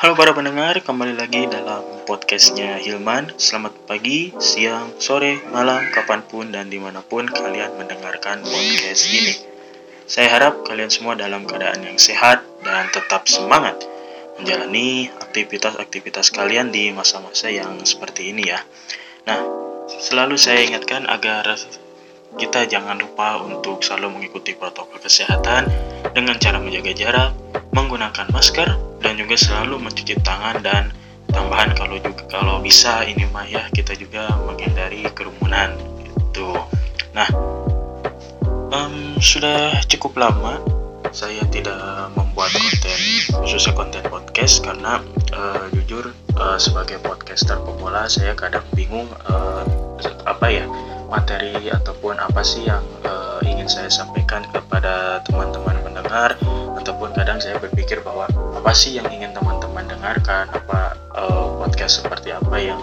Halo para pendengar, kembali lagi dalam podcastnya Hilman. Selamat pagi, siang, sore, malam, kapan pun dan di mana pun kalian mendengarkan podcast ini. Saya harap kalian semua dalam keadaan yang sehat dan tetap semangat menjalani aktivitas-aktivitas kalian di masa-masa yang seperti ini ya. Nah, selalu saya ingatkan agar kita jangan lupa untuk selalu mengikuti protokol kesehatan dengan cara menjaga jarak, menggunakan masker, dan juga selalu mencuci tangan dan tambahan kalau juga kalau bisa ini mah ya kita juga menghindari kerumunan gitu. Nah, um, sudah cukup lama saya tidak membuat konten khususnya konten podcast karena uh, jujur uh, sebagai podcaster pemula saya kadang bingung uh, apa ya materi ataupun apa sih yang uh, ingin saya sampaikan kepada teman-teman pendengar ataupun kadang saya berpikir bahwa apa sih yang ingin teman-teman dengarkan? Apa uh, podcast seperti apa yang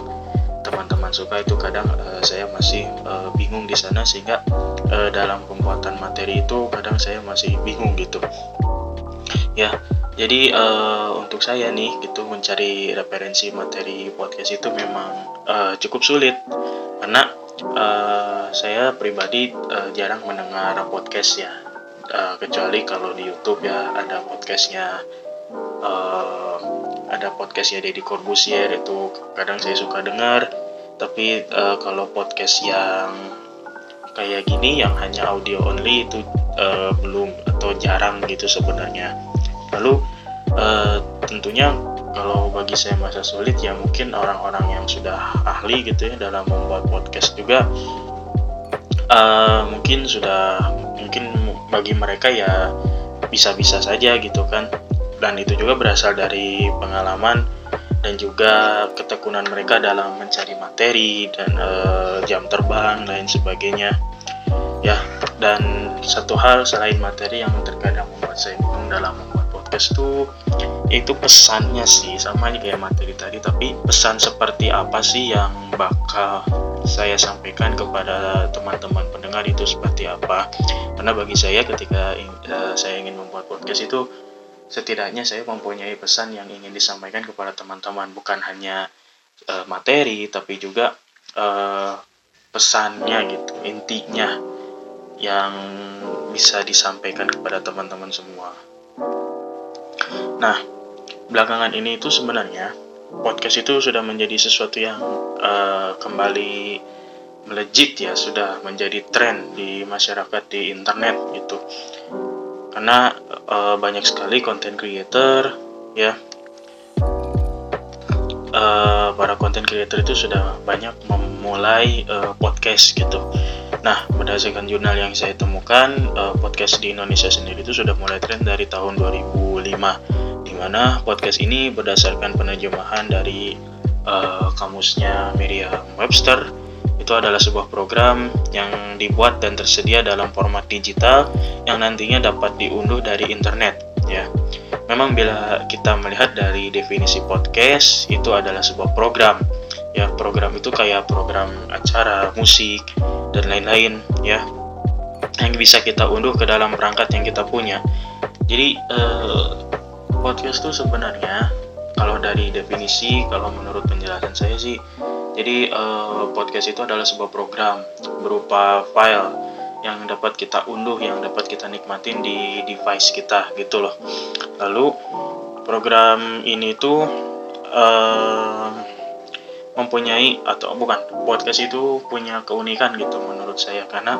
teman-teman suka? Itu kadang uh, saya masih uh, bingung di sana sehingga uh, dalam pembuatan materi itu kadang saya masih bingung gitu. Ya jadi uh, untuk saya nih gitu mencari referensi materi podcast itu memang uh, cukup sulit. Karena uh, saya pribadi uh, jarang mendengar podcast ya uh, kecuali kalau di YouTube ya ada podcastnya uh, ada podcastnya Deddy Corbusier itu kadang saya suka dengar. Tapi uh, kalau podcast yang kayak gini yang hanya audio only itu uh, belum atau jarang gitu sebenarnya. Lalu uh, tentunya kalau bagi saya masa sulit ya mungkin orang-orang yang sudah ahli gitu ya dalam membuat podcast juga uh, mungkin sudah mungkin bagi mereka ya bisa-bisa saja gitu kan. Dan itu juga berasal dari pengalaman dan juga ketekunan mereka dalam mencari materi dan uh, jam terbang lain sebagainya. Ya dan satu hal selain materi yang terkadang membuat saya bingung dalam membuat podcast itu itu pesannya sih. Sama aja kayak materi tadi tapi pesan seperti apa sih yang bakal saya sampaikan kepada teman-teman pendengar itu seperti apa. Karena bagi saya ketika uh, saya ingin membuat podcast itu setidaknya saya mempunyai pesan yang ingin disampaikan kepada teman-teman. Bukan hanya uh, materi tapi juga uh, pesannya gitu intinya yang bisa disampaikan kepada teman-teman semua. Nah belakangan ini itu sebenarnya podcast itu sudah menjadi sesuatu yang uh, kembali melejit ya sudah menjadi tren di masyarakat di internet gitu. Karena uh, banyak sekali content creator ya uh, para content creator itu sudah banyak memulai uh, podcast gitu. Nah berdasarkan jurnal yang saya temukan uh, podcast di Indonesia sendiri itu sudah mulai tren dari tahun 2005 mana podcast ini berdasarkan penerjemahan dari uh, kamusnya Merriam-Webster itu adalah sebuah program yang dibuat dan tersedia dalam format digital yang nantinya dapat diunduh dari internet ya. Memang bila kita melihat dari definisi podcast itu adalah sebuah program ya. Program itu kayak program acara musik dan lain-lain ya yang bisa kita unduh ke dalam perangkat yang kita punya. Jadi eh, podcast tuh sebenarnya kalau dari definisi kalau menurut penjelasan saya sih jadi uh, podcast itu adalah sebuah program berupa file yang dapat kita unduh yang dapat kita nikmatin di device kita gitu loh. Lalu program ini tuh uh, mempunyai atau bukan podcast itu punya keunikan gitu menurut saya. Karena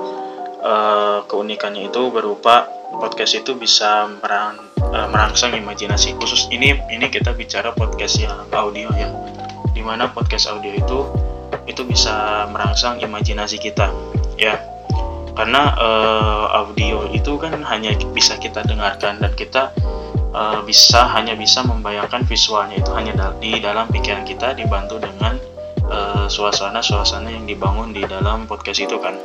uh, keunikannya itu berupa podcast itu bisa meran uh, merangsang imajinasi khusus. Ini ini kita bicara podcast yang audio ya. Di mana podcast audio itu itu bisa merangsang imajinasi kita ya. Karena uh, audio itu kan hanya bisa kita dengarkan dan kita uh, bisa hanya bisa membayangkan visualnya itu hanya di dalam pikiran kita dibantu dengan suasana-suasana uh, yang dibangun di dalam podcast itu kan.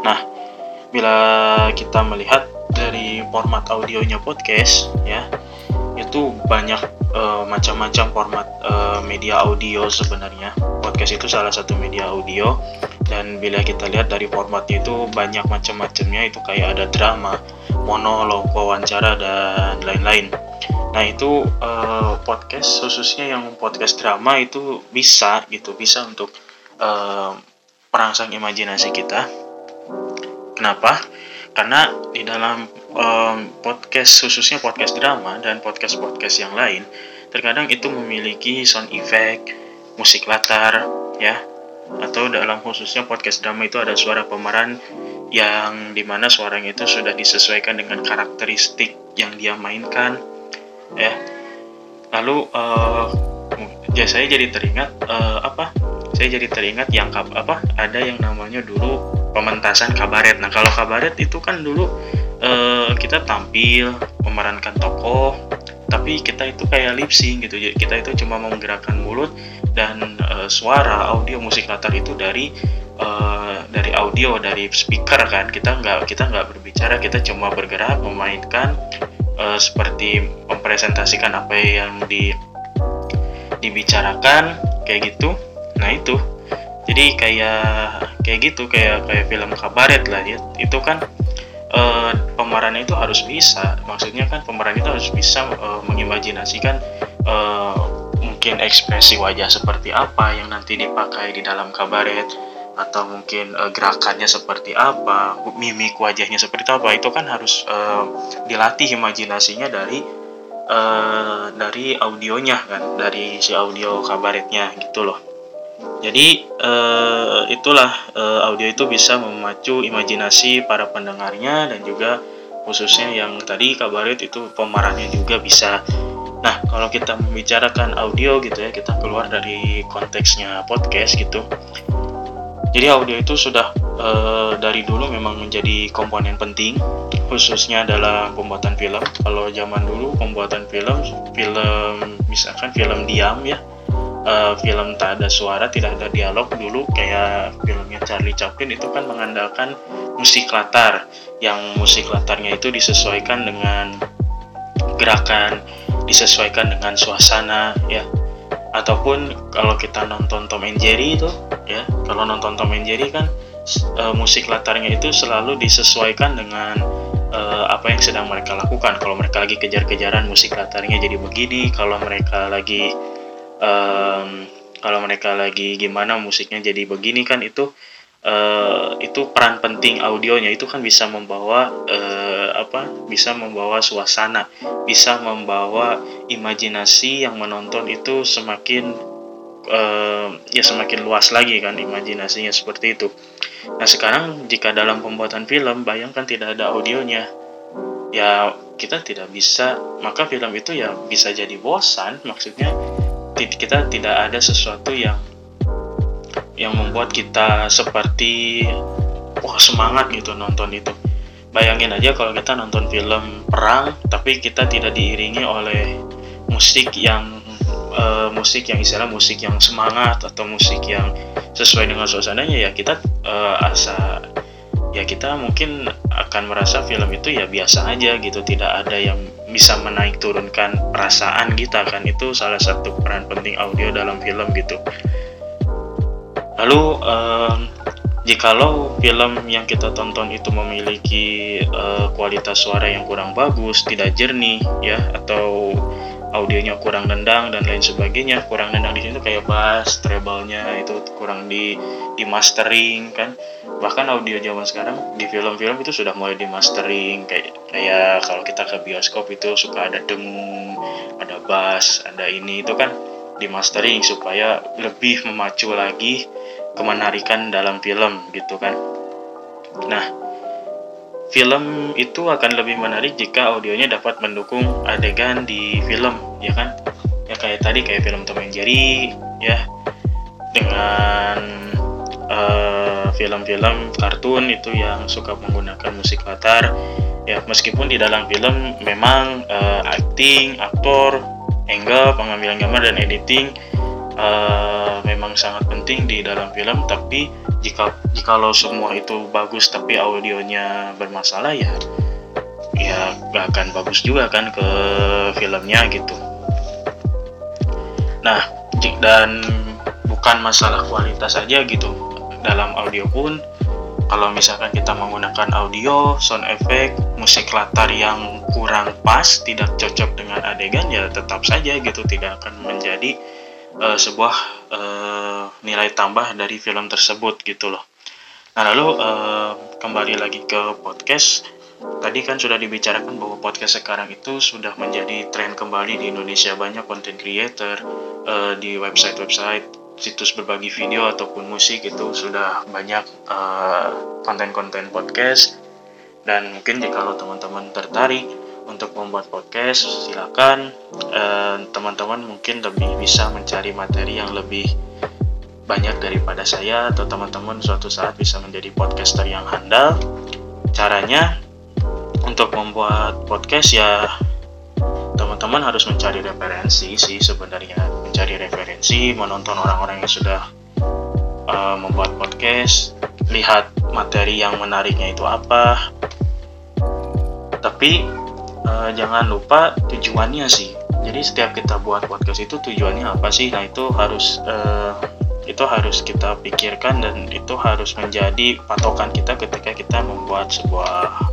Nah bila kita melihat dari format audionya podcast ya itu banyak uh, macam-macam format uh, media audio sebenarnya. Podcast itu salah satu media audio. Dan bila kita lihat dari formatnya itu banyak macam-macamnya. Itu kayak ada drama monolog wawancara dan lain-lain. Nah itu uh, podcast khususnya yang podcast drama itu bisa gitu bisa untuk uh, perangsang imajinasi kita. Kenapa? Karena di dalam um, podcast khususnya podcast drama dan podcast podcast yang lain terkadang itu memiliki sound effect, musik latar, ya. Atau dalam khususnya podcast drama itu ada suara pemeran yang di mana suaranya itu sudah disesuaikan dengan karakteristik yang dia mainkan ya. Lalu uh, ya saya jadi teringat uh, apa saya jadi teringat yang apa ada yang namanya dulu pementasan kabaret. Nah kalau kabaret itu kan dulu uh, kita tampil memerankan tokoh tapi kita itu kayak lip sync gitu. Kita itu cuma menggerakkan mulut dan uh, suara audio musik latar itu dari uh, dari audio dari speaker kan. Kita nggak kita nggak berbicara kita cuma bergerak memainkan uh, seperti mempresentasikan apa yang di dibicarakan kayak gitu nah itu. Jadi kayak kayak gitu kayak kayak film kabaret lah ya. Itu kan uh, pemerannya itu harus bisa. Maksudnya kan pemeran itu harus bisa uh, mengimajinasikan uh, mungkin ekspresi wajah seperti apa yang nanti dipakai di dalam kabaret atau mungkin uh, gerakannya seperti apa, mimik wajahnya seperti apa, itu kan harus uh, dilatih imajinasinya dari uh, dari audionya kan, dari si audio kabaretnya gitu loh. Jadi uh, itulah uh, audio itu bisa memacu imajinasi para pendengarnya dan juga khususnya yang tadi kabaret itu pemerannya juga bisa. Nah, kalau kita membicarakan audio gitu ya, kita keluar dari konteksnya podcast gitu jadi audio itu sudah e, dari dulu memang menjadi komponen penting khususnya dalam pembuatan film. Kalau zaman dulu pembuatan film, film misalkan film diam ya, e, film tak ada suara, tidak ada dialog dulu kayak filmnya Charlie Chaplin itu kan mengandalkan musik latar. Yang musik latarnya itu disesuaikan dengan gerakan, disesuaikan dengan suasana ya. Ataupun kalau kita nonton Tom and Jerry itu ya kalau nonton Tom and Jerry kan e, musik latarnya itu selalu disesuaikan dengan e, apa yang sedang mereka lakukan. Kalau mereka lagi kejar-kejaran musik latarnya jadi begini. Kalau mereka lagi e, kalau mereka lagi gimana musiknya jadi begini kan itu uh, itu peran penting audionya. Itu kan bisa membawa uh, apa bisa membawa suasana bisa membawa imajinasi yang menonton itu semakin uh, ya semakin luas lagi kan imajinasinya seperti itu. Nah sekarang jika dalam pembuatan film bayangkan tidak ada audionya. Ya kita tidak bisa maka film itu ya bisa jadi bosan maksudnya kita tidak ada sesuatu yang yang membuat kita seperti wah semangat gitu nonton itu. Bayangin aja kalau kita nonton film perang tapi kita tidak diiringi oleh musik yang uh, musik yang istilah musik yang semangat atau musik yang sesuai dengan suasananya ya kita uh, asa ya kita mungkin akan merasa film itu ya biasa aja gitu tidak ada yang bisa menaik turunkan perasaan kita kan itu salah satu peran penting audio dalam film gitu. Lalu um, jikalau film yang kita tonton itu memiliki uh, kualitas suara yang kurang bagus, tidak jernih ya atau audionya kurang nendang dan lain sebagainya. Kurang nendang di sini kayak bass treble-nya itu kurang di di mastering kan. Bahkan audio zaman sekarang di film-film itu sudah mulai di mastering. Kayak kayak kalau kita ke bioskop itu suka ada dengung ada bass ada ini itu kan di mastering supaya lebih memacu lagi kemenarikan dalam film gitu kan. Nah, film itu akan lebih menarik jika audionya dapat mendukung adegan di film, ya kan? Ya kayak tadi kayak film Tom and Jerry, ya dengan eh, film-film uh, kartun itu yang suka menggunakan musik latar. Ya meskipun di dalam film memang uh, acting, aktor, angle, pengambilan gambar dan editing uh, memang sangat penting di dalam film tapi jika jikalau semua itu bagus tapi audionya bermasalah ya ya gak akan bagus juga kan ke filmnya gitu. Nah dan bukan masalah kualitas saja gitu. Dalam audio pun kalau misalkan kita menggunakan audio, sound effect, musik latar yang kurang pas, tidak cocok dengan adegan ya tetap saja gitu tidak akan menjadi uh, sebuah uh, nilai tambah dari film tersebut gitu loh. Nah lalu uh, kembali lagi ke podcast. Tadi kan sudah dibicarakan bahwa podcast sekarang itu sudah menjadi tren kembali di Indonesia banyak content creator uh, di website-website situs berbagi video ataupun musik itu sudah banyak konten-konten uh, podcast dan mungkin jika kalau teman-teman tertarik untuk membuat podcast silakan eh, teman-teman mungkin lebih bisa mencari materi yang lebih banyak daripada saya atau teman-teman suatu saat bisa menjadi podcaster yang handal. Caranya untuk membuat podcast ya teman-teman harus mencari referensi sih sebenarnya. Mencari referensi menonton orang-orang yang sudah uh, membuat podcast lihat materi yang menariknya itu apa. Tapi uh, jangan lupa tujuannya sih. Jadi setiap kita buat podcast itu tujuannya apa sih? Nah itu harus uh, itu harus kita pikirkan dan itu harus menjadi patokan kita ketika kita membuat sebuah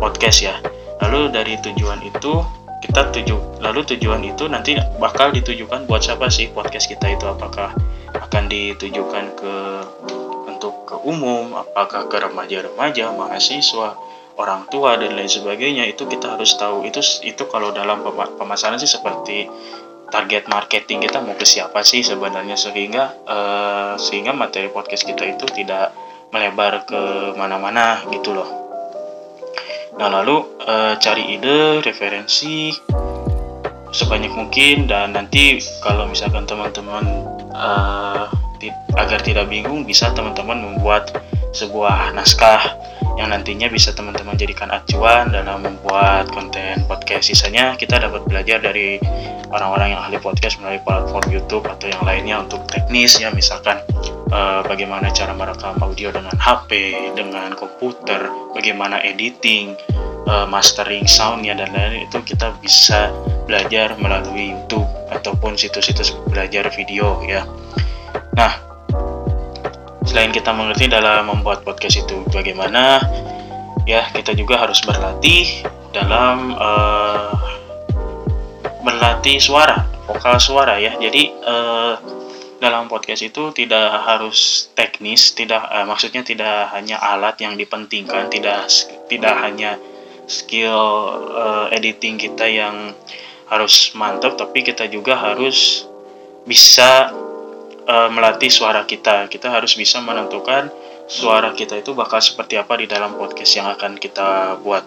podcast ya. Lalu dari tujuan itu kita tuju lalu tujuan itu nanti bakal ditujukan buat siapa sih? Podcast kita itu apakah akan ditujukan ke untuk ke umum apakah ke remaja-remaja mahasiswa orang tua dan lain sebagainya itu kita harus tahu. Itu itu kalau dalam pemasaran sih seperti target marketing kita mau ke siapa sih sebenarnya sehingga uh, sehingga materi podcast kita itu tidak melebar ke mana-mana gitu loh. Nah, lalu uh, cari ide, referensi sebanyak mungkin dan nanti kalau misalkan teman-teman uh, agar tidak bingung bisa teman-teman membuat sebuah naskah yang nantinya bisa teman-teman jadikan acuan dalam membuat konten podcast. Sisanya kita dapat belajar dari orang-orang yang ahli podcast melalui platform YouTube atau yang lainnya untuk teknis ya misalkan uh, bagaimana cara merekam audio dengan HP, dengan komputer, bagaimana editing, uh, mastering soundnya dan lain-lain itu kita bisa belajar melalui YouTube ataupun situs-situs belajar video ya. Nah, selain kita mengerti dalam membuat podcast itu bagaimana, ya kita juga harus berlatih dalam uh, berlatih suara, vokal suara ya. Jadi uh, dalam podcast itu tidak harus teknis, tidak uh, maksudnya tidak hanya alat yang dipentingkan, tidak tidak hanya skill uh, editing kita yang harus mantap, tapi kita juga harus bisa uh, melatih suara kita. Kita harus bisa menentukan suara kita itu bakal seperti apa di dalam podcast yang akan kita buat.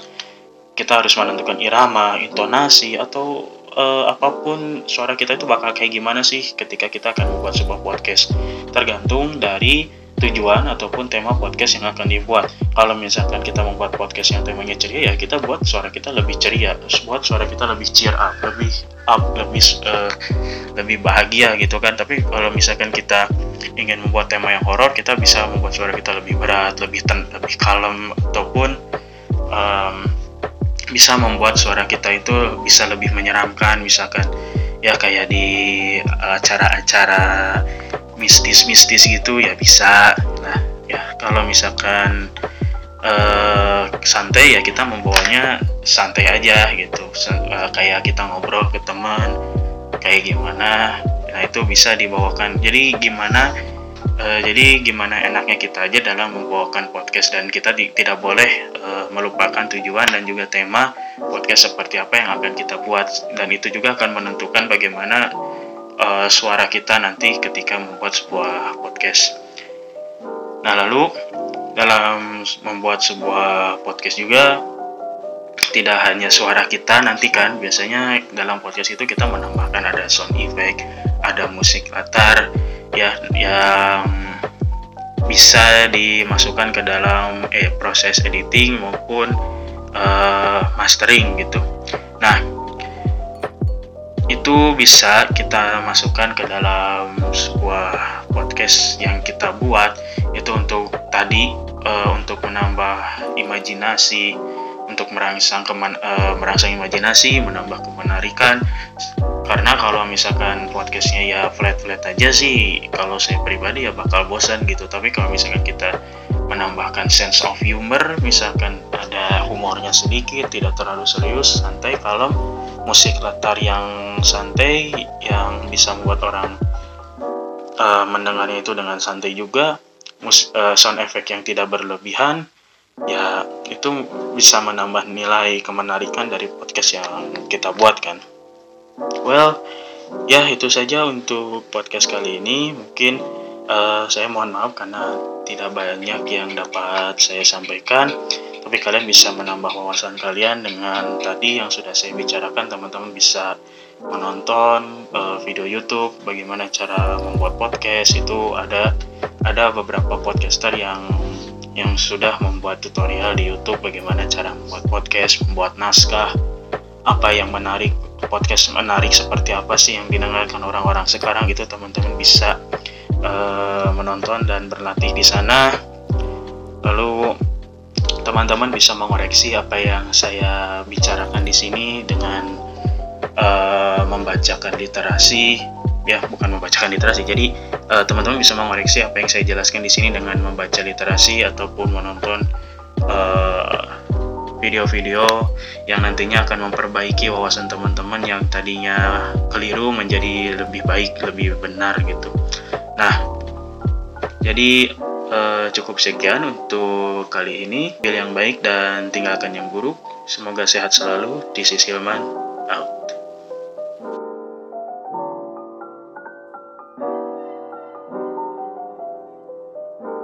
Kita harus menentukan irama, intonasi, atau uh, apa pun suara kita itu bakal kayak gimana sih ketika kita akan membuat sebuah podcast tergantung dari tujuan ataupun tema podcast yang akan dibuat. Kalau misalkan kita membuat podcast yang temanya ceria ya kita buat suara kita lebih ceria, buat suara kita lebih cheer up, lebih up, lebih uh, lebih bahagia gitu kan. Tapi kalau misalkan kita ingin membuat tema yang horor, kita bisa membuat suara kita lebih berat, lebih ten, lebih kalem ataupun um, bisa membuat suara kita itu bisa lebih menyeramkan misalkan ya kayak di acara-acara mistis-mistis gitu ya bisa. Nah ya kalau misalkan uh, santai ya kita membawanya santai aja gitu. Uh, kayak kita ngobrol ke teman kayak gimana. Nah itu bisa dibawakan. Jadi gimana Uh, jadi gimana enaknya kita aja dalam membawakan podcast. Dan kita tidak boleh uh, melupakan tujuan dan juga tema podcast seperti apa yang akan kita buat. Dan itu juga akan menentukan bagaimana uh, suara kita nanti ketika membuat sebuah podcast. Nah lalu dalam membuat sebuah podcast juga tidak hanya suara kita nanti kan biasanya dalam podcast itu kita menambahkan ada sound effect, ada musik latar ya yang bisa dimasukkan ke dalam eh, proses editing maupun uh, mastering gitu. Nah, itu bisa kita masukkan ke dalam sebuah podcast yang kita buat itu untuk tadi uh, untuk menambah imajinasi untuk merangsang keman, uh, merangsang imajinasi menambah kemenarikan. Karena kalau misalkan podcastnya ya flat flat aja sih kalau saya pribadi ya bakal bosan gitu. Tapi kalau misalkan kita menambahkan sense of humor misalkan ada humornya sedikit tidak terlalu serius santai kalem musik latar yang santai yang bisa membuat orang uh, mendengarnya itu dengan santai juga. Mus uh, sound effect yang tidak berlebihan ya itu bisa menambah nilai kemenarikan dari podcast yang kita buat kan. Well ya itu saja untuk podcast kali ini. Mungkin uh, saya mohon maaf karena tidak banyak yang dapat saya sampaikan tapi kalian bisa menambah wawasan kalian dengan tadi yang sudah saya bicarakan. Teman-teman bisa menonton uh, video YouTube bagaimana cara membuat podcast. Itu ada ada beberapa podcaster yang yang sudah membuat tutorial di YouTube bagaimana cara membuat podcast, membuat naskah, apa yang menarik podcast menarik seperti apa sih yang didengarkan orang-orang sekarang gitu. Teman-teman bisa uh, menonton dan berlatih di sana. Lalu teman-teman bisa mengoreksi apa yang saya bicarakan di sini dengan uh, membacakan literasi. Ya bukan membacakan literasi. Jadi uh, teman-teman bisa mengoreksi apa yang saya jelaskan di sini dengan membaca literasi ataupun menonton eh, video-video yang nantinya akan memperbaiki wawasan teman-teman yang tadinya keliru menjadi lebih baik lebih benar gitu nah jadi uh, cukup sekian untuk kali ini. Pilih yang baik dan tinggalkan yang buruk. Semoga sehat selalu di Hilman out